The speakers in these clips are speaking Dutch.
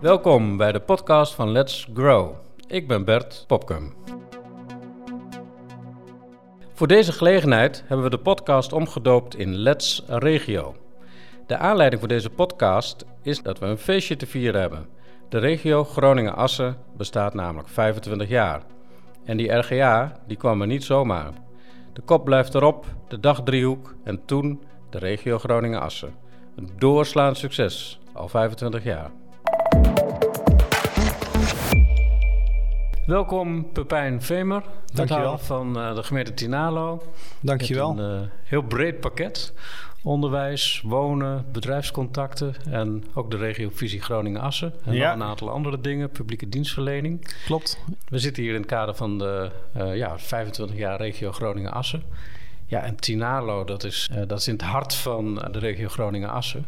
Welkom bij de podcast van Let's Grow. Ik ben Bert Popkum. Voor deze gelegenheid hebben we de podcast omgedoopt in Let's Regio. De aanleiding voor deze podcast is dat we een feestje te vieren hebben. De regio Groningen-Assen bestaat namelijk 25 jaar. En die RGA die kwam er niet zomaar. De kop blijft erop, de dagdriehoek en toen de regio Groningen-Assen. Een doorslaand succes, al 25 jaar. Welkom Pepijn Vemer, Dankjewel. van uh, de gemeente Tinalo. Dankjewel. Een uh, heel breed pakket. Onderwijs, wonen, bedrijfscontacten en ook de regiovisie Groningen-Assen. En Ja. nog een aantal andere dingen, publieke dienstverlening. Klopt. We zitten hier in het kader van de eh, ja, 25 jaar regio Groningen-Assen. Ja, en Tinalo, dat is, eh, dat is in het hart van de regio Groningen-Assen.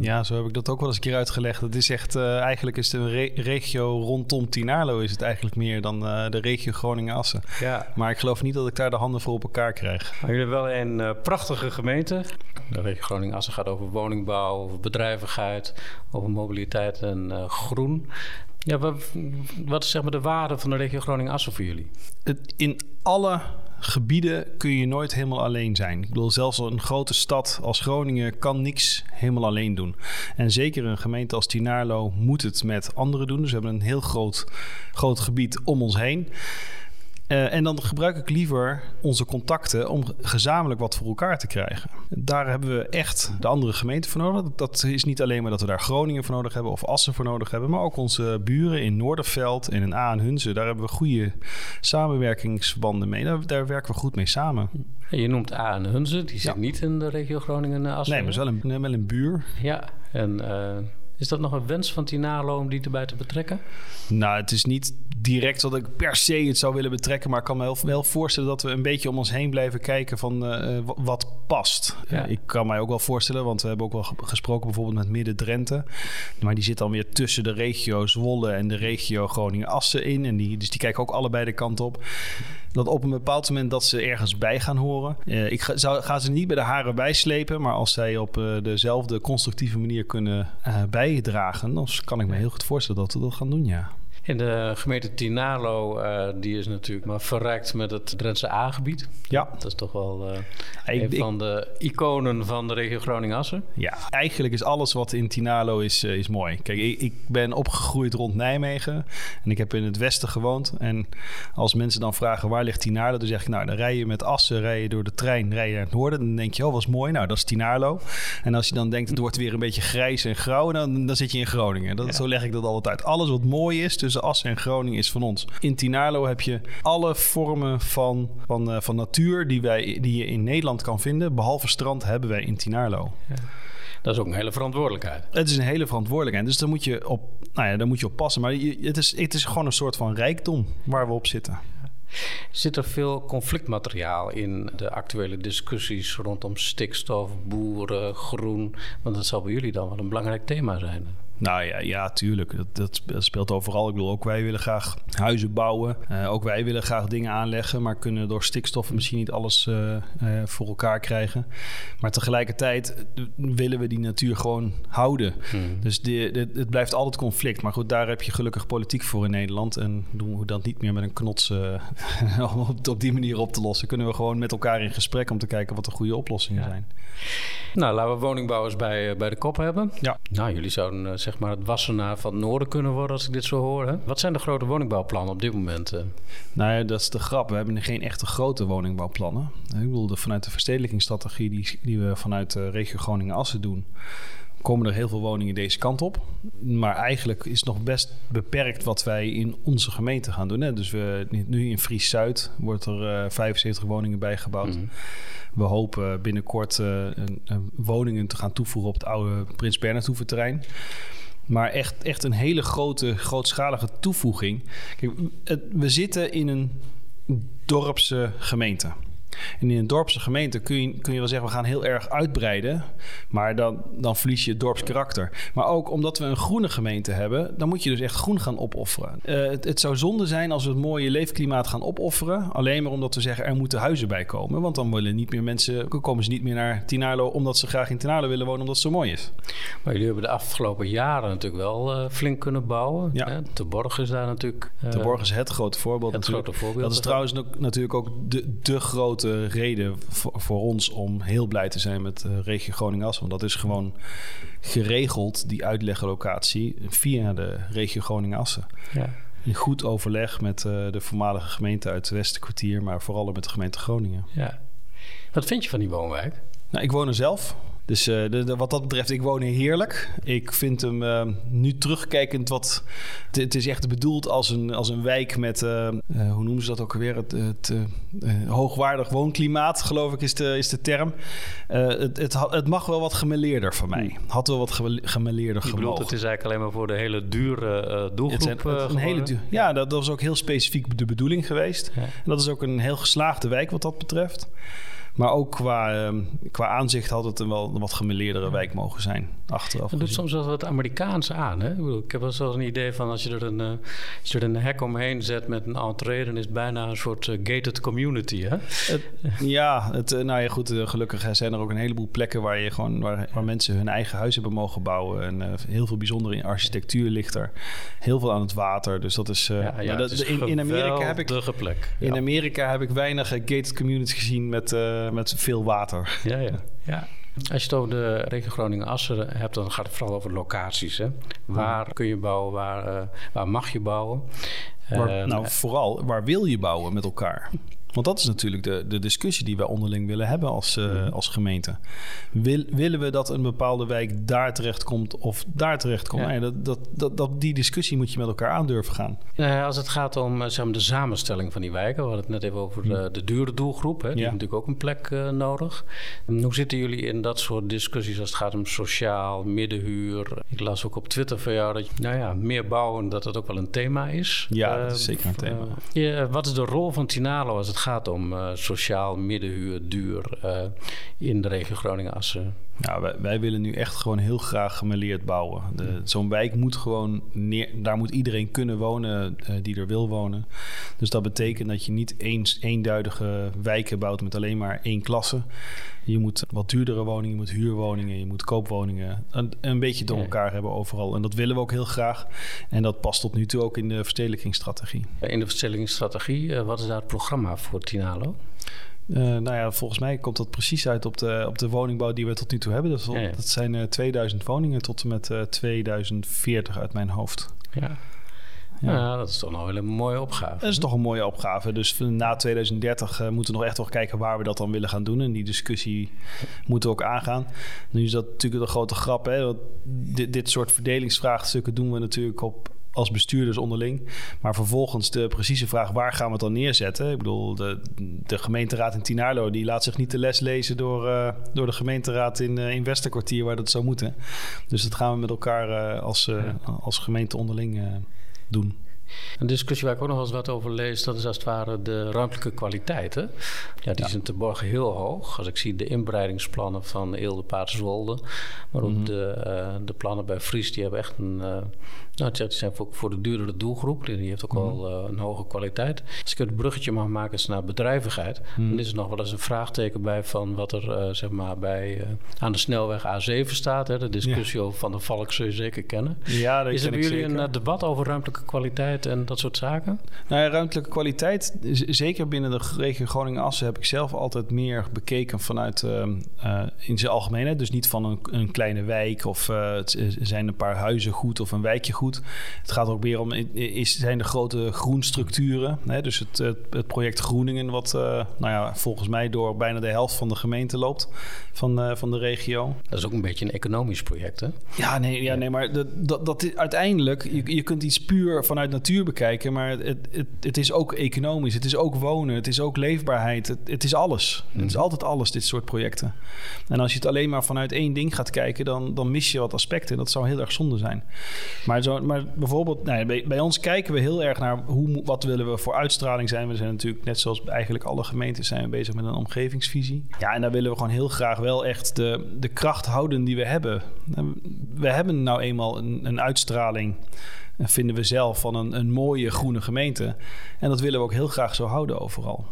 Ja, zo heb ik dat ook wel eens een keer uitgelegd. Het is echt, eh, eigenlijk is de re- regio rondom Tinarlo is het eigenlijk meer dan eh, de regio Groningen-Assen. Ja, Maar ik geloof niet dat ik daar de handen voor op elkaar krijg. maar jullie hebben wel een eh, prachtige gemeente. De regio Groningen-Assen gaat over woningbouw, over bedrijvigheid, over mobiliteit en eh, groen. Ja, wat, wat is zeg maar de waarde van de regio Groningen-Assen voor jullie? Het, in alle gebieden kun je nooit helemaal alleen zijn. Ik bedoel, zelfs een grote stad als Groningen kan niks helemaal alleen doen. En zeker een gemeente als Tinarlo moet het met anderen doen. Dus we hebben een heel groot, groot gebied om ons heen. Eh, en dan gebruik ik liever onze contacten om gezamenlijk wat voor elkaar te krijgen. Daar hebben we echt de andere gemeenten voor nodig. Dat is niet alleen maar dat we daar Groningen voor nodig hebben of Assen voor nodig hebben, maar ook onze buren in Noorderveld en in A en Hunze. Daar hebben we goede samenwerkingsverbanden mee. Daar, daar werken we goed mee samen. Je noemt A en Hunze, die zit Ja. niet in de regio Groningen-Assen. Nee, maar is wel een, wel een buur. Ja, en eh, is dat nog een wens van Tinalo om die erbij te betrekken? Nou, het is niet direct dat ik per se het zou willen betrekken. Maar ik kan me wel- wel voorstellen dat we een beetje om ons heen blijven kijken van eh, eh, wa- wat past. Ja. Eh, ik kan mij ook wel voorstellen, want we hebben ook wel ge- gesproken bijvoorbeeld met Midden-Drenthe. Maar die zit dan weer tussen de regio Zwolle en de regio Groningen-Assen in. En die, dus die kijken ook allebei de kant op. Dat op een bepaald moment dat ze ergens bij gaan horen. Ik ga, zou, ga ze niet bij de haren bijslepen. Maar als zij op dezelfde constructieve manier kunnen eh, bijdragen... dan kan ik me heel goed voorstellen dat we dat gaan doen, ja. In de gemeente Tinalo, eh, die is natuurlijk maar verrijkt met het Drentse A-gebied. Ja. Dat is toch wel eh, een ik- van de iconen van de regio Groningen-Assen. Ja, eigenlijk is alles wat in Tinalo is, eh, is mooi. Kijk, ik, ik ben opgegroeid rond Nijmegen en ik heb in het westen gewoond. En als mensen dan vragen waar ligt Tinarlo, dan zeg ik nou, dan rij je met Assen, rij je door de trein, rij je naar het noorden. Dan denk je, oh, wat is mooi, nou, dat is Tinarlo. En als je dan denkt, het wordt weer een beetje grijs en grauw, dan, dan zit je in Groningen. Dat, Zo leg ik dat altijd uit. Alles wat mooi is tussen Assen en Groningen is van ons. In Tinarlo heb je alle vormen van, van, eh, van natuur die, wij, die je in Nederland kan vinden. Behalve strand hebben wij in Tinarlo. Dat is ook een hele verantwoordelijkheid. Het is een hele verantwoordelijkheid. Dus daar moet je op, nou ja, daar moet je op passen. Maar je- het, is, het is gewoon een soort van rijkdom waar we op zitten. Zit er veel conflictmateriaal in de actuele discussies rondom stikstof, boeren, groen? Want dat zal bij jullie dan wel een belangrijk thema zijn. Nou ja, ja tuurlijk. Dat, dat spe- dat speelt overal. Ik bedoel, ook wij willen graag huizen bouwen. Eh, ook wij willen graag dingen aanleggen, maar kunnen door stikstoffen misschien niet alles eh, eh, voor elkaar krijgen. Maar tegelijkertijd willen we die natuur gewoon houden. Dus de, de- het blijft altijd conflict. Maar goed, daar heb je gelukkig politiek voor in Nederland. En doen we dat niet meer met een knots om op, op die manier op te lossen. Kunnen we gewoon met elkaar in gesprek om te kijken wat de goede oplossingen Ja. zijn. Nou, laten we woningbouwers bij, bij de kop hebben. Ja. Nou, jullie zouden eh, zeg maar het Wassenaar van het noorden kunnen worden als ik dit zo hoor. Hè? Wat zijn de grote woningbouwplannen op dit moment? eh? Nou ja, dat is de grap. We hebben geen echte grote woningbouwplannen. Ik bedoel, de- vanuit de verstedelijkingsstrategie die, die we vanuit de regio Groningen-Assen doen... komen er heel veel woningen deze kant op. Maar eigenlijk is nog best beperkt wat wij in onze gemeente gaan doen. Hè? Dus we, nu in Fries-Zuid wordt er eh, 75 woningen bijgebouwd. Mhm. We hopen binnenkort eh, een, een woningen te gaan toevoegen op het oude Prins Bernhardhoeven terrein. Maar echt, echt een hele grote, grootschalige toevoeging. Kijk, we zitten in een dorpse gemeente. En in een dorpse gemeente kun je, kun je wel zeggen, we gaan heel erg uitbreiden. Maar dan, dan verlies je het dorpskarakter. Maar ook omdat we een groene gemeente hebben, dan moet je dus echt groen gaan opofferen. Uh, het, het, zou zonde zijn als we het mooie leefklimaat gaan opofferen. Alleen maar omdat we zeggen, er moeten huizen bij komen. Want dan willen niet meer mensen, komen ze niet meer naar Tinarlo omdat ze graag in Tinarlo willen wonen, omdat het zo mooi is. Maar jullie hebben de afgelopen jaren natuurlijk wel uh, flink kunnen bouwen. Ja. Hè? De Borg is daar natuurlijk... Uh, Borg is het grote voorbeeld het Grote voorbeeld. Dat is trouwens ook, natuurlijk ook de, de grote reden voor, voor, ons om heel blij te zijn met uh, regio Groningen-As. Want dat is gewoon geregeld, die uitleglocatie, via de regio Groningen-Assen. Ja. In goed overleg met uh, de voormalige gemeente uit het Westenkwartier, maar vooral met de gemeente Groningen. Ja. Wat vind je van die woonwijk? Nou, ik woon er zelf. Dus uh, de, de, wat dat betreft, ik woon hier heerlijk. Ik vind hem uh, nu terugkijkend wat... Het is echt bedoeld als een, als een wijk met... Uh, hoe noemen ze dat ook alweer? Het, het hoogwaardig woonklimaat, geloof ik, is de, is de term. het, het, het, mag wel wat gemeleerder van mij. Had wel wat gemeleerder gemogen. bedoelt, het is eigenlijk alleen maar voor de hele dure doelgroep het, een hele duur, Ja, dat, dat, was ook heel specifiek de bedoeling geweest. Ja. En dat is ook een heel geslaagde wijk wat dat betreft. Maar ook qua, ehm, qua aanzicht had het een wel wat gemeleerdere wijk mogen zijn. Achteraf. Het doet soms wel wat Amerikaans aan. Hè? Ik, bedoel, ik heb wel zo'n idee van als je, er een, uh, als je er een hek omheen zet met een entree, dan is het bijna een soort uh, gated community. Hè? Het, ja, het, uh, nou ja, goed. gelukkig zijn er ook een heleboel plekken waar, je gewoon, waar, waar mensen hun eigen huis hebben mogen bouwen. En heel veel bijzondere in architectuur ligt er. Heel veel aan het water. Dus dat is. Ja, ja, dat, in, in Amerika heb ik. Plek. In Amerika heb ik weinig gated communities gezien met eh, met veel water. Ja, ja. ja. Als je het over de regio Groningen-Assen hebt, dan gaat het vooral over locaties. Hè? Waar kun je bouwen, waar, uh, waar mag je bouwen? Waar, nou, vooral, waar wil je bouwen met elkaar? Want dat is natuurlijk de, de discussie die wij onderling willen hebben als, uh, als gemeente. Wil, willen we dat een bepaalde wijk daar terecht komt of daar terecht komt? Ja. Nee, dat, dat, dat, dat, die discussie moet je met elkaar aandurven gaan. Uh, als het gaat om zeg maar, de samenstelling van die wijken, we hadden het net even over de, de dure doelgroep. Hè? Die ja. heeft natuurlijk ook een plek uh, nodig. En hoe zitten jullie in dat soort discussies als het gaat om sociaal, middenhuur? Ik las ook op Twitter van jou dat nou ja, meer bouwen, dat dat ook wel een thema is. Ja, dat is zeker een thema. wat is de rol van Tinalo als het gaat om uh, sociaal middenhuur, duur uh, in de regio Groningen-Assen? Nou, wij, wij, willen nu echt gewoon heel graag gemeleerd bouwen. Zo'n wijk moet gewoon neer, daar moet iedereen kunnen wonen uh, die er wil wonen. Dus dat betekent dat je niet eens eenduidige wijken bouwt met alleen maar één klasse. Je moet wat duurdere woningen, je moet huurwoningen, je moet koopwoningen. Een, een beetje door elkaar hebben overal. En dat willen we ook heel graag. En dat past tot nu toe ook in de verstedelijkingsstrategie. In de verstedelijkingsstrategie, wat is daar het programma voor Tinalo? Uh, nou ja, volgens mij komt dat precies uit op de, op de woningbouw die we tot nu toe hebben. Dat, ja, ja. dat zijn uh, 2000 woningen tot en met uh, 2040 uit mijn hoofd. Ja. Ja. ja. dat is toch nog wel een mooie opgave. Dat is toch een mooie opgave. Dus na 2030 uh, moeten we nog echt wel kijken waar we dat dan willen gaan doen. En die discussie moeten we ook aangaan. Nu is dat natuurlijk een grote grap. Hè? Want dit, dit soort verdelingsvraagstukken doen we natuurlijk op als bestuurders onderling. Maar vervolgens de precieze vraag waar gaan we het dan neerzetten? Ik bedoel, de, de gemeenteraad in Tinarlo die laat zich niet de les lezen door, uh, door de gemeenteraad in, uh, in Westerkwartier waar dat zou moeten. Dus dat gaan we met elkaar uh, als, ja. als gemeente onderling doen. Een discussie waar ik ook nog wel eens wat over lees, dat is als het ware de ruimtelijke kwaliteit. Hè? Ja, die ja. zijn te borgen heel hoog. Als ik zie de inbreidingsplannen van Eelde Paterswolde, maar ook mm -hmm. de, uh, de plannen bij Fries, die hebben echt een. Uh, nou, die zijn voor, voor de duurdere doelgroep. Die heeft ook mm -hmm. wel uh, een hoge kwaliteit. Als ik het bruggetje mag maken naar bedrijvigheid, mm -hmm. dan is er nog wel eens een vraagteken bij van wat er zeg maar bij aan de snelweg A7 staat. Hè? De discussie ja. over Van de Valk zul je zeker kennen. Ja, dat is er bij jullie zeker. een debat over ruimtelijke kwaliteit en dat soort zaken? Nou ja, ruimtelijke kwaliteit, zeker binnen de regio Groningen-Assen, heb ik zelf altijd meer bekeken vanuit uh, uh, in zijn algemeenheid. Dus niet van een, een kleine wijk of uh, het zijn een paar huizen goed of een wijkje goed. Het gaat ook meer om, is, zijn de grote groenstructuren. Hè? Dus het, het, het, project Groeningen, wat nou ja, volgens mij door bijna de helft van de gemeente loopt van, van de regio. Dat is ook een beetje een economisch project, hè? Ja, nee, ja, nee maar dat, dat, dat is uiteindelijk, je, je kunt iets puur vanuit natuur bekijken, maar het, het, het is ook economisch, het is ook wonen, het is ook leefbaarheid, het, het is alles. Mm. Het is altijd alles, dit soort projecten. En als je het alleen maar vanuit één ding gaat kijken, dan, dan mis je wat aspecten. Dat zou heel erg zonde zijn. Maar zo, maar bijvoorbeeld, nou bij, ons kijken we heel erg naar hoe, wat willen we voor uitstraling zijn. We zijn natuurlijk, net zoals eigenlijk alle gemeentes, zijn we bezig met een omgevingsvisie. Ja, en daar willen we gewoon heel graag wel echt de, de kracht houden die we hebben. We hebben nou eenmaal een, een uitstraling vinden we zelf van een, een mooie groene gemeente. En dat willen we ook heel graag zo houden overal.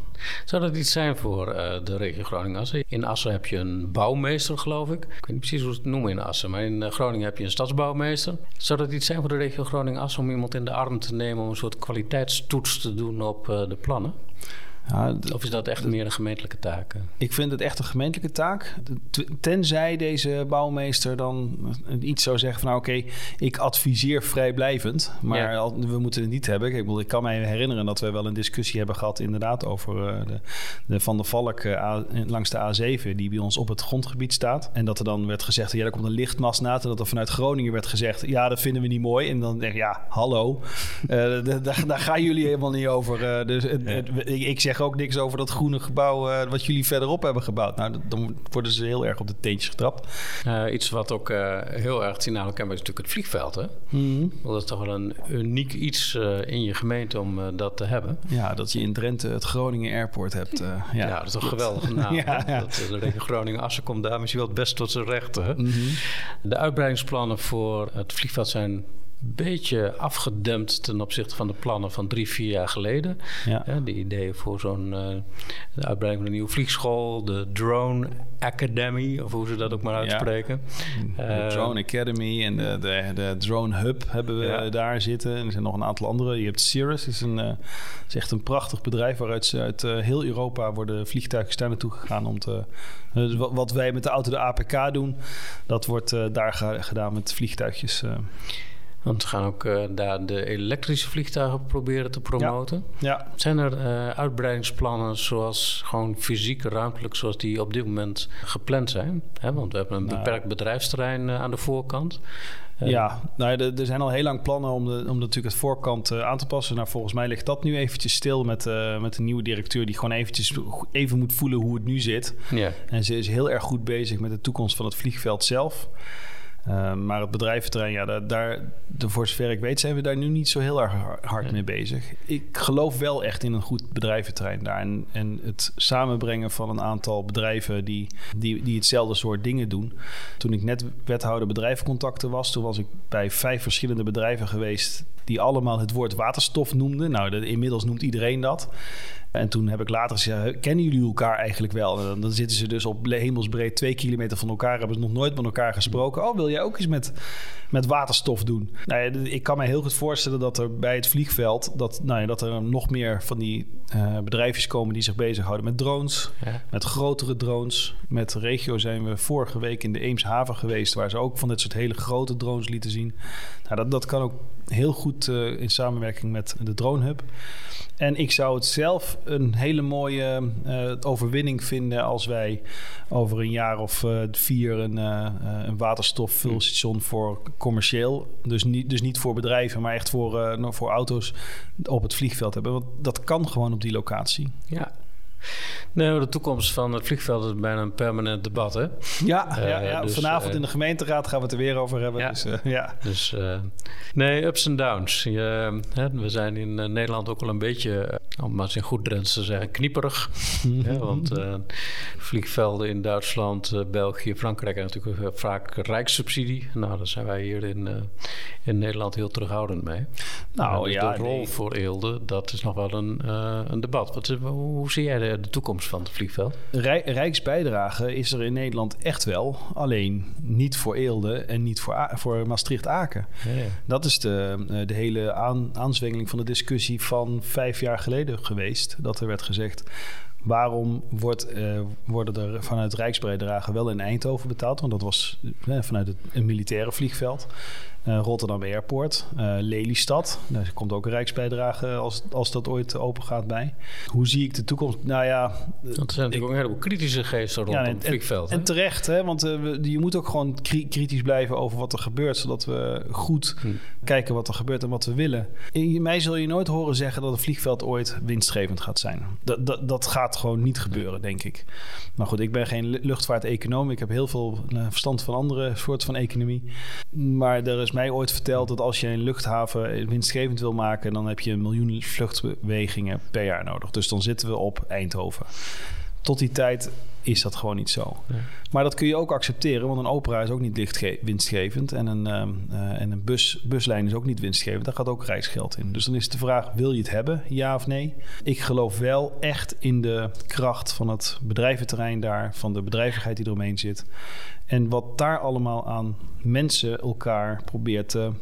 Zou dat iets zijn voor uh, de regio Groningen-Assen? In Assen heb je een bouwmeester, geloof ik. Ik weet niet precies hoe ze het noemen in Assen, maar in uh, Groningen heb je een stadsbouwmeester. Zou dat iets zijn voor de regio Groningen-Assen om iemand in de arm te nemen om een soort kwaliteitstoets te doen op uh, de plannen? Ja, of is dat echt meer een gemeentelijke taak? Ik vind het echt een gemeentelijke taak. Tenzij deze bouwmeester dan iets zou zeggen van... nou oké, ik adviseer vrijblijvend. Maar we moeten het niet hebben. Ik, bedoel, ik kan mij herinneren dat we wel een discussie hebben gehad... inderdaad over uh, de, de, Van der Valk uh, langs de A7... die bij ons op het grondgebied staat. En dat er dan werd gezegd, ja, er komt een lichtmast na. En dat er vanuit Groningen werd gezegd... ja, dat vinden we niet mooi. En dan denk ik, ja, hallo. Uh, daar, daar, gaan jullie helemaal niet over. dus het, het, ik, ik ook niks over dat groene gebouw uh, wat jullie verderop hebben gebouwd. Nou, dan worden ze heel erg op de teentjes getrapt. Uh, iets wat ook uh, heel erg signaal kenbaar is natuurlijk het vliegveld. Hè? Mm Dat is toch wel een uniek iets in je gemeente om dat te hebben. Ja, dat je in Drenthe het Groningen Airport hebt. ja. ja, dat is toch geweldig ja, ja. Dat, de regio Groningen-Assen komt daar misschien wel het best tot zijn rechten. Mm -hmm. De uitbreidingsplannen voor het vliegveld zijn beetje afgedempt ten opzichte van de plannen van drie, vier jaar geleden. Ja. de ideeën voor zo'n uh, uitbreiding van een nieuwe vliegschool, de Drone Academy, of hoe ze dat ook maar uitspreken. Ja. De uh, Drone Academy en de, de, de, Drone Hub hebben we ja. daar zitten. En er zijn nog een aantal andere. Je hebt Cirrus, is, een, uh, is echt een prachtig bedrijf waaruit ze uit heel Europa worden vliegtuigen daar naartoe gegaan om te. wat wij met de auto de APK doen, dat wordt daar gedaan met vliegtuigjes. Want we gaan ook uh, daar de elektrische vliegtuigen proberen te promoten. Ja. ja. Zijn er uh, uitbreidingsplannen zoals gewoon fysiek, ruimtelijk, zoals die op dit moment gepland zijn? Hè, want we hebben een nou, beperkt bedrijfsterrein uh, aan de voorkant. Ja, nou, er, er zijn al heel lang plannen om, de, om natuurlijk het voorkant aan te passen. Nou, volgens mij ligt dat nu eventjes stil met, met een nieuwe directeur... die gewoon eventjes even moet voelen hoe het nu zit. Ja. En ze is heel erg goed bezig met de toekomst van het vliegveld zelf. Uh, maar het bedrijventerrein, ja, daar, daar, voor zover ik weet, zijn we daar nu niet zo heel erg hard mee bezig. Ik geloof wel echt in een goed bedrijventerrein daar. En, en het samenbrengen van een aantal bedrijven die, die, die hetzelfde soort dingen doen. Toen ik net wethouder bedrijvencontacten was, toen was ik bij vijf verschillende bedrijven geweest die allemaal het woord waterstof noemden. Nou, de, inmiddels noemt iedereen dat. En toen heb ik later gezegd, kennen jullie elkaar eigenlijk wel? En dan, dan zitten ze dus op hemelsbreed twee kilometer van elkaar, hebben ze nog nooit met elkaar gesproken. Oh, wil jij ook iets met, met waterstof doen? Nou ja, ik kan me heel goed voorstellen dat er bij het vliegveld, dat, nou ja, dat er nog meer van die uh, bedrijfjes komen die zich bezighouden met drones, ja. met grotere drones. Met regio zijn we vorige week in de Eemshaven geweest, waar ze ook van dit soort hele grote drones lieten zien. Nou, dat, dat kan ook heel goed uh, in samenwerking met de Drone Hub. En ik zou het zelf een hele mooie uh, overwinning vinden als wij over een jaar of uh, vier een, uh, een waterstofvulstation hmm. voor commercieel, dus niet, dus niet voor bedrijven, maar echt voor, voor auto's op het vliegveld hebben. Want dat kan gewoon op die locatie. Ja, Nee, de toekomst van het vliegveld is bijna een permanent debat, hè? Ja, uh, ja, ja. Dus, vanavond uh, in de gemeenteraad gaan we het er weer over hebben. Ja, dus, uh, ja. dus nee, ups en downs. Je, we zijn in Nederland ook wel een beetje, om maar in goed Drents te zeggen, knieperig. ja, want vliegvelden in Duitsland, België, Frankrijk hebben natuurlijk vaak rijkssubsidie. Nou, daar zijn wij hier in, in Nederland heel terughoudend mee. Nou dus ja, de rol nee. voor Eelde, dat is nog wel een, een debat. Wat, hoe zie jij de, de toekomst van het vliegveld? Rijksbijdrage is er in Nederland echt wel. Alleen niet voor Eelde en niet voor, voor Maastricht-Aken. Ja, ja. Dat is de, eh, de hele aan, aanzwengeling van de discussie van vijf jaar geleden geweest. Dat er werd gezegd... Waarom wordt, uh, worden er vanuit Rijksbijdrage wel in Eindhoven betaald? Want dat was uh, vanuit het, een militaire vliegveld. Uh, Rotterdam Airport, uh, Lelystad. Daar komt ook een rijksbijdrage als, als dat ooit open gaat bij. Hoe zie ik de toekomst? Nou ja... Want er zijn natuurlijk ik, ook een heleboel kritische geesten rondom ja, het vliegveld. En, en, terecht, hè? want we, je moet ook gewoon kritisch blijven over wat er gebeurt... zodat we goed hm. kijken wat er gebeurt en wat we willen. In mij zul je nooit horen zeggen dat het vliegveld ooit winstgevend gaat zijn. Dat, dat, dat gaat gewoon niet gebeuren, denk ik. Maar goed, ik ben geen luchtvaarteconoom. Ik heb heel veel verstand van andere soorten van economie. Maar er is mij ooit verteld dat als je een luchthaven winstgevend wil maken, dan heb je een miljoen vluchtbewegingen per jaar nodig. Dus dan zitten we op Eindhoven. Tot die tijd is dat gewoon niet zo. Maar dat kun je ook accepteren, want een opera is ook niet winstgevend. En een, uh, en een bus, buslijn is ook niet winstgevend. Daar gaat ook reisgeld in. Dus dan is de vraag, wil je het hebben? Ja of nee? Ik geloof wel echt in de kracht van het bedrijventerrein daar. Van de bedrijvigheid die eromheen zit. En wat daar allemaal aan mensen elkaar probeert te,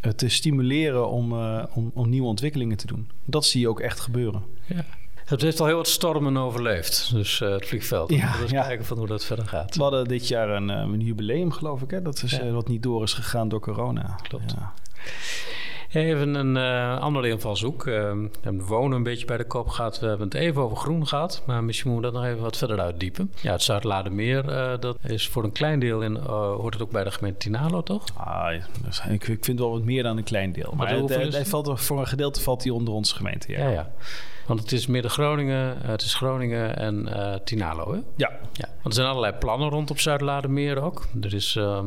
eh, te stimuleren om, uh, om, om nieuwe ontwikkelingen te doen. Dat zie je ook echt gebeuren. Ja. Het heeft al heel wat stormen overleefd, dus uh, het vliegveld. Ja, we ja. kijken van hoe dat verder gaat. We hadden dit jaar een, een jubileum, geloof ik. Hè? Dat is ja. wat niet door is gegaan door corona. Klopt. Ja. Even een uh, andere invalshoek. Uh, we hebben wonen een beetje bij de kop gehad. We hebben het even over groen gehad. Maar misschien moeten we dat nog even wat verder uitdiepen. Ja, het Zuid-Ladermeer, uh, dat is voor een klein deel in, hoort het ook bij de gemeente Tinalo, toch? Ah, ik, ik vind wel wat meer dan een klein deel. Maar, maar hij, hij valt, voor een gedeelte valt hij onder onze gemeente, ja. ja, ja. Want het is Midden-Groningen, het is Groningen en Tinalo, hè? Ja. ja. Want er zijn allerlei plannen rondom Zuid-Ladermeer ook. Er is... Ehm,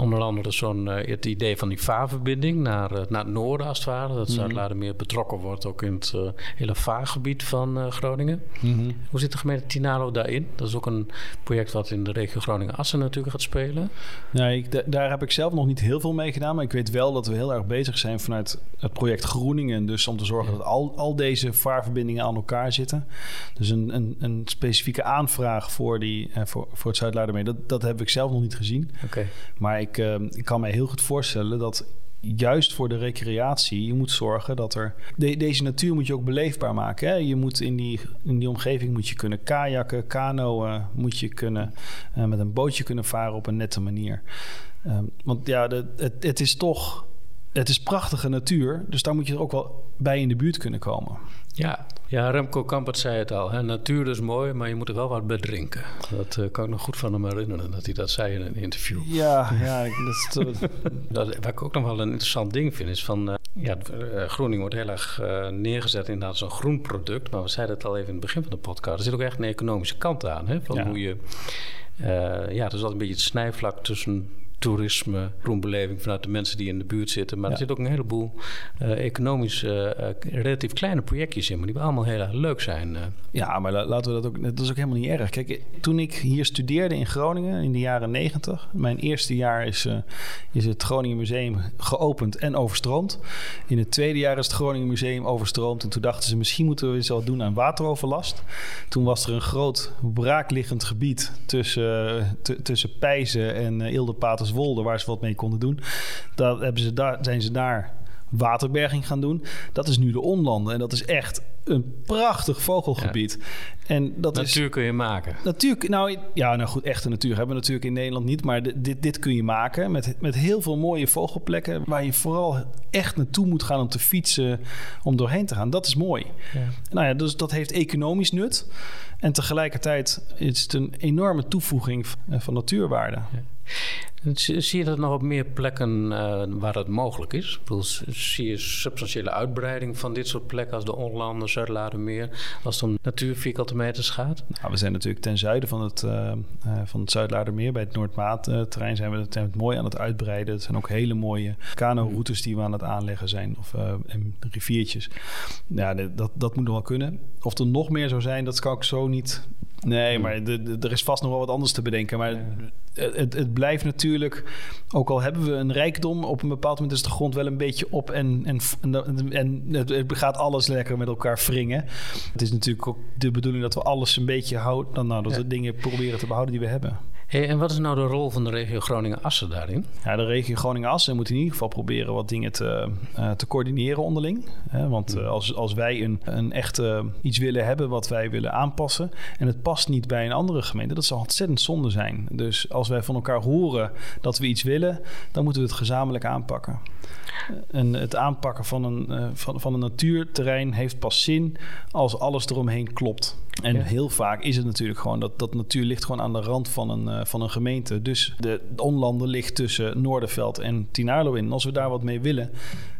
Onder andere zo'n, uh, het idee van die vaarverbinding naar, uh, naar het noorden als het ware. Dat mm -hmm. meer betrokken wordt ook in het uh, hele vaargebied van Groningen. Mm -hmm. Hoe zit de gemeente Tinalo daarin? Dat is ook een project wat in de regio Groningen-Assen natuurlijk gaat spelen. Nee, ik, daar heb ik zelf nog niet heel veel mee gedaan. Maar ik weet wel dat we heel erg bezig zijn vanuit het project Groeningen. Dus om te zorgen dat al, al deze vaarverbindingen aan elkaar zitten. Dus een, een, een specifieke aanvraag voor, die, voor, voor het Zuid-Laardermeer. Dat, dat heb ik zelf nog niet gezien. Oké. Maar ik, uh, ik kan me heel goed voorstellen dat juist voor de recreatie, je moet zorgen dat er. deze natuur moet je ook beleefbaar maken. Hè? Je moet in die, in die omgeving moet je kunnen kajakken, kanoën, moet je kunnen uh, met een bootje kunnen varen op een nette manier. Uh, want ja, de, het, het is toch. Het is prachtige natuur, dus daar moet je er ook wel bij in de buurt kunnen komen. Ja, ja Remco Kampert zei het al. Hè? Natuur is mooi, maar je moet er wel wat bij drinken. Dat uh, kan ik nog goed van hem herinneren, dat hij dat zei in een interview. Ja, ja. Dat, is, dat, wat ik ook nog wel een interessant ding vind, is van... Uh, ja, uh, Groening wordt heel erg neergezet inderdaad een groen product. Maar we zeiden het al even in het begin van de podcast. Er zit ook echt een economische kant aan. Hè? Van hoe je... ja, er is altijd een beetje het snijvlak tussen toerisme, groenbeleving vanuit de mensen die in de buurt zitten. Maar er zit ook een heleboel uh, economisch uh, relatief kleine projectjes in, maar die allemaal heel erg leuk zijn. Ja, maar laten we dat ook. Dat is ook helemaal niet erg. Kijk, toen ik hier studeerde in Groningen in de jaren negentig, mijn eerste jaar is, is het Groningen Museum geopend en overstroomd. In het tweede jaar is het Groningen Museum overstroomd. En toen dachten ze, misschien moeten we eens wat doen aan wateroverlast. Toen was er een groot braakliggend gebied tussen, tussen Pijzen en uh, Ilderpaters Wolde, waar ze wat mee konden doen. Daar hebben ze daar, zijn ze daar waterberging gaan doen. Dat is nu de onlanden. En dat is echt een prachtig vogelgebied. En dat natuur is, kun je maken. Natuur, nou ja, nou goed, echte natuur hebben we natuurlijk in Nederland niet. Maar dit, dit kun je maken met, met heel veel mooie vogelplekken. Waar je vooral echt naartoe moet gaan om te fietsen, om doorheen te gaan. Dat is mooi. Ja. Nou ja, dus dat heeft economisch nut. En tegelijkertijd is het een enorme toevoeging van natuurwaarde. Ja. Zie je dat nog op meer plekken uh, waar het mogelijk is? Bedoel, zie je substantiële uitbreiding van dit soort plekken als de Onlanden, Zuid-Ladermeer, als het om natuurvierkante meters gaat? Nou, we zijn natuurlijk ten zuiden van het, uh, uh, van het bij het Noordmaat-terrein zijn we het, het mooi aan het uitbreiden. Het zijn ook hele mooie kano-routes die we aan het aanleggen zijn, of en riviertjes. Ja, dat, dat moet nog wel kunnen. Of er nog meer zou zijn, dat kan ik zo niet Nee, maar er is vast nog wel wat anders te bedenken. Maar het, het, blijft natuurlijk, ook al hebben we een rijkdom, op een bepaald moment is de grond wel een beetje op en, en, en, het, gaat alles lekker met elkaar wringen. Het is natuurlijk ook de bedoeling dat we alles een beetje houden, nou, dat we dingen proberen te behouden die we hebben en wat is nou de rol van de regio Groningen-Assen daarin? Ja, de regio Groningen-Assen moet in ieder geval proberen wat dingen te, uh, te coördineren onderling. Hè? Want uh, als, als wij een, een echte iets willen hebben wat wij willen aanpassen en het past niet bij een andere gemeente, dat zou ontzettend zonde zijn. Dus als wij van elkaar horen dat we iets willen, dan moeten we het gezamenlijk aanpakken. En het aanpakken van een, van, van een natuurterrein heeft pas zin als alles eromheen klopt. En heel vaak is het natuurlijk gewoon dat, dat natuur ligt gewoon aan de rand van een, uh, van een gemeente. Dus de, de onlanden ligt tussen Noorderveld en Tinarlo in. als we daar wat mee willen,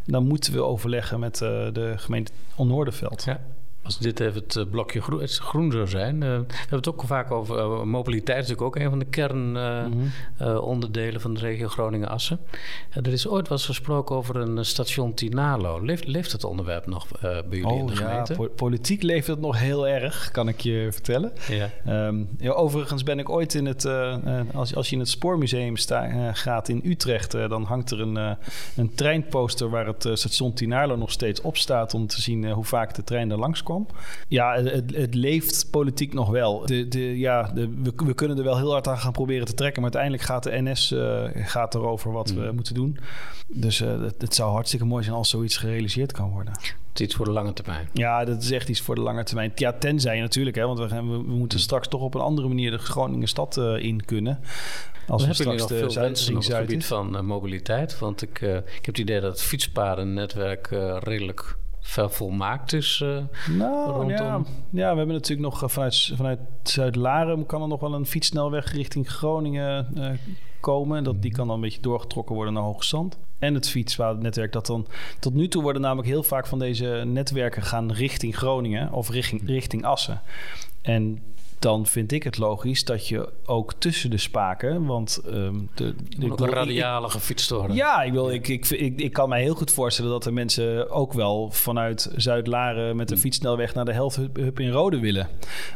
dan moeten we overleggen met uh, de gemeente Noorderveld. Ja. Als dit even het eh, blokje groen, het groen zou zijn. Uh, we hebben het ook vaak over uh, mobiliteit. is natuurlijk ook een van de kernonderdelen mm -hmm. van de regio Groningen-Assen. er is ooit was gesproken over een station Tinalo. Leeft, leeft het onderwerp nog bij jullie oh, in de gemeente? Ja, politiek leeft het nog heel erg, kan ik je vertellen. Ja. Um, ja overigens ben ik ooit in het... als, als je in het Spoormuseum sta, gaat in Utrecht... dan hangt er een, een treinposter waar het station Tinalo nog steeds op staat... om te zien hoe vaak de trein er langs komt. Ja, het, het leeft politiek nog wel. De, de, ja, de, we, we, kunnen er wel heel hard aan gaan proberen te trekken. Maar uiteindelijk gaat de NS uh, gaat erover wat we mm. moeten doen. Dus uh, het, het, zou hartstikke mooi zijn als zoiets gerealiseerd kan worden. Het is iets voor de lange termijn. Ja, dat is echt iets voor de lange termijn. Ja, tenzij natuurlijk, hè, want we, gaan, we, we moeten mm. straks toch op een andere manier de Groningen stad uh, in kunnen. Als we, we straks de Zuid op het gebied van mobiliteit. Want ik, ik heb het idee dat het fietspadennetwerk redelijk vervolmaakt is uh, nou, rondom? Ja. ja, we hebben natuurlijk nog uh, vanuit, vanuit Zuid-Laren... kan er nog wel een fietssnelweg richting Groningen uh, komen. Dat, die kan dan een beetje doorgetrokken worden naar Hoge Zand. En het fietsnetwerk dat dan... Tot nu toe worden namelijk heel vaak van deze netwerken gaan richting Groningen... of richting, richting Assen. En dan vind ik het logisch dat je ook tussen de spaken, want um, de, de, de radiale gefietst worden. Ja, ik, wil, ik, ik, ik, ik, kan mij heel goed voorstellen dat er mensen ook wel vanuit Zuid-Laren met de hmm. fietssnelweg naar de Helft-Hub in Rode willen.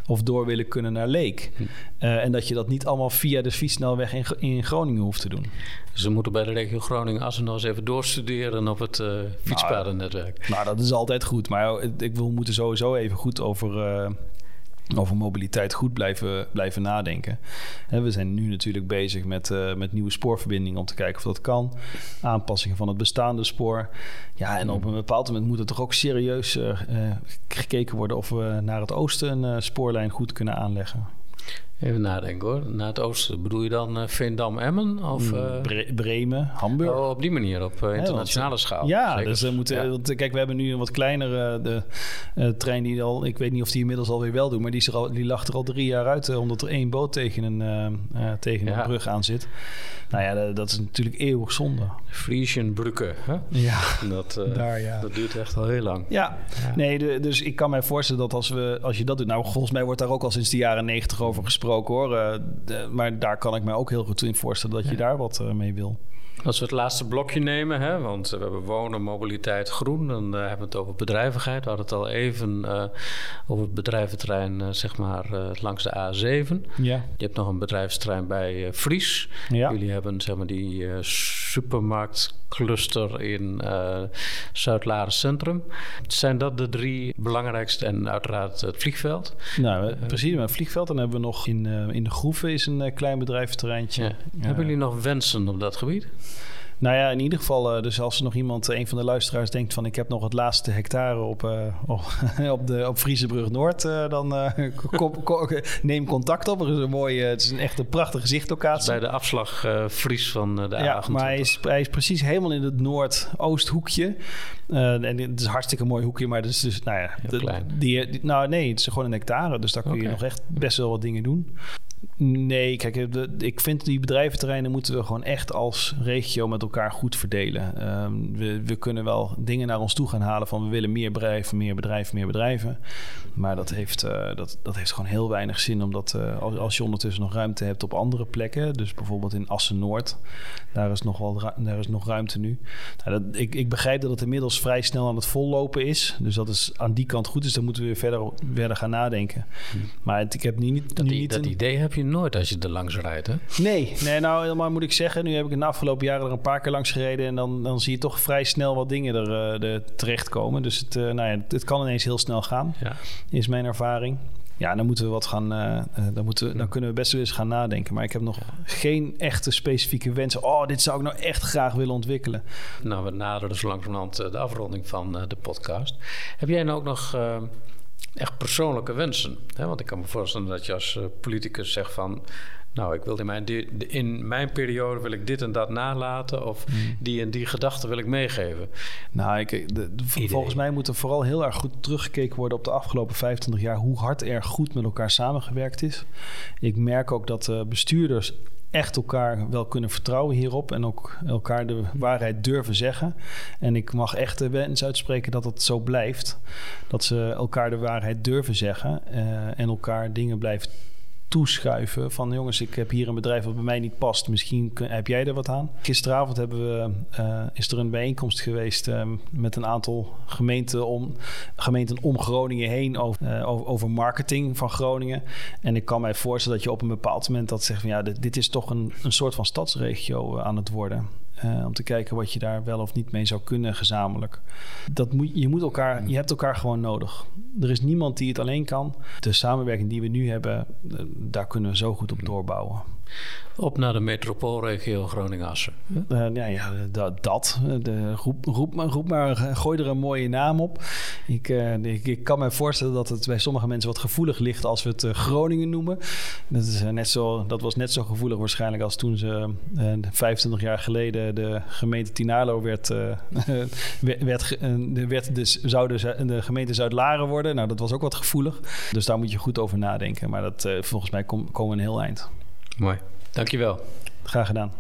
Of door willen kunnen naar Leek. Uh, en dat je dat niet allemaal via de fietssnelweg in, in Groningen hoeft te doen. Ze moeten bij de regio Groningen-Assen nog eens even doorstuderen op het uh, fietspadennetwerk. Nou, nou, dat is altijd goed. Maar ik, wil moeten sowieso even goed over... Uh, over mobiliteit goed blijven, blijven nadenken. we zijn nu natuurlijk bezig met, uh, met nieuwe spoorverbindingen om te kijken of dat kan. Aanpassingen van het bestaande spoor. Ja, en op een bepaald moment moet er toch ook serieus uh, gekeken worden of we naar het oosten een spoorlijn goed kunnen aanleggen. Even nadenken hoor. Naar het oosten. Bedoel je dan uh, Veendam-Emmen? Of, uh... Bremen, Hamburg? Oh, op die manier, op uh, internationale ja, schaal. Ja, dus we moeten... Ja. Want, kijk, we hebben nu een wat kleinere de, trein die al... Ik weet niet of die inmiddels alweer wel doet... maar die, is er al, die lag er al drie jaar uit... omdat er één boot tegen een, tegen een brug aan zit. Nou ja, dat, is natuurlijk eeuwig zonde. Friesienbrücke, hè? Ja, dat, Daar, ja. dat duurt echt al heel lang. Ja, nee, de, dus ik kan mij voorstellen dat als, we, als je dat doet... Nou, volgens mij wordt daar ook al sinds de jaren negentig over gesproken hoor. Eh, maar daar kan ik me ook heel goed in voorstellen dat je daar wat eh, mee wil. Als we het laatste blokje nemen, hè, want we hebben wonen, mobiliteit, groen, dan uh, hebben we het over bedrijvigheid. We hadden het al even uh, over het bedrijventerrein, uh, zeg maar, langs de A7. Ja. Je hebt nog een bedrijventerrein bij Fries. Ja. Jullie hebben, zeg maar, die supermarktcluster in Zuid-Laren Centrum. Zijn dat de drie belangrijkste en uiteraard het vliegveld? Nou, precies, maar het vliegveld. Dan hebben we nog in, in de Groeven is een klein bedrijventerreintje. Ja. Hebben jullie nog wensen op dat gebied? Nou ja, in ieder geval, uh, dus als er nog iemand, een van de luisteraars, denkt van ik heb nog het laatste hectare op, uh, op, de, op Friesenbrug Noord, uh, dan neem contact op. Er is een mooie, het is een echt een prachtige zichtlocatie. Bij de afslag Fries van de Ja, maar hij is, hij is precies helemaal in het noordoosthoekje. en het is een hartstikke mooi hoekje, maar het is dus, nou ja, de, klein. Die, nou nee, het is gewoon een hectare, dus daar kun je nog echt best wel wat dingen doen. Nee, kijk, ik vind die bedrijventerreinen moeten we gewoon echt als regio met elkaar goed verdelen. Ehm, we, we, kunnen wel dingen naar ons toe gaan halen van we willen meer bedrijven, meer bedrijven, meer bedrijven. Maar dat heeft, uh, dat, dat heeft gewoon heel weinig zin, omdat uh, als, als, je ondertussen nog ruimte hebt op andere plekken, dus bijvoorbeeld in Assen-Noord, daar is nog, wel, daar is nog ruimte nu. Nou, dat, ik, ik begrijp dat het inmiddels vrij snel aan het vollopen is, dus dat is aan die kant goed. Dus daar moeten we weer verder, verder gaan nadenken. Hm. Maar het, ik heb niet... Dat, niet dat idee heb je nooit als je er langs rijdt, hè? Nee, nee nou helemaal moet ik zeggen. Nu heb ik in de afgelopen jaren er een paar keer langs gereden... en dan, dan zie je toch vrij snel wat dingen er, uh, er terechtkomen. Dus het, uh, nou ja, het kan ineens heel snel gaan, ja. is mijn ervaring. Ja, dan moeten we wat gaan. Uh, dan, moeten we, dan kunnen we best wel eens gaan nadenken. Maar ik heb nog geen echte specifieke wensen. Oh, dit zou ik nou echt graag willen ontwikkelen. Nou, we naderen dus langzamerhand de afronding van de podcast. Heb jij nou ook nog echt persoonlijke wensen. Hè? Want ik kan me voorstellen dat je als uh, politicus zegt van... nou, ik wil in mijn, in mijn periode wil ik dit en dat nalaten... of hmm. die en die gedachten wil ik meegeven. Nou, ik, de, volgens mij moet er vooral heel erg goed teruggekeken worden... op de afgelopen 25 jaar... hoe hard er goed met elkaar samengewerkt is. Ik merk ook dat uh, bestuurders echt elkaar wel kunnen vertrouwen hierop en ook elkaar de waarheid durven zeggen. En ik mag echt de wens uitspreken dat het zo blijft. Dat ze elkaar de waarheid durven zeggen uh, en elkaar dingen blijven toeschuiven. Van jongens, ik heb hier een bedrijf wat bij mij niet past. Misschien heb jij er wat aan. Gisteravond hebben we, uh, is er een bijeenkomst geweest uh, met een aantal gemeenten om, gemeenten om Groningen heen over, uh, over, marketing van Groningen. En ik kan mij voorstellen dat je op een bepaald moment dat zegt van ja, dit, dit is toch een, een soort van stadsregio aan het worden. Uh, om te kijken wat je daar wel of niet mee zou kunnen gezamenlijk. Dat moet, je, moet elkaar, je hebt elkaar gewoon nodig. Er is niemand die het alleen kan. De samenwerking die we nu hebben, uh, daar kunnen we zo goed op doorbouwen. Op naar de metropoolregio Groningen-Assen. Ja, ja dat. dat. De, roep, roep, roep maar, gooi er een mooie naam op. Ik, uh, ik, ik, kan me voorstellen dat het bij sommige mensen wat gevoelig ligt als we het uh, Groningen noemen. Dat, is net zo, dat was net zo gevoelig waarschijnlijk als toen ze 25 jaar geleden de gemeente Tinalo werd, werd, werd dus, zou de, gemeente Zuid-Laren worden. Nou, dat was ook wat gevoelig. Dus daar moet je goed over nadenken. Maar dat, volgens mij kom, komen we een heel eind. Mooi. Dankjewel. Graag gedaan.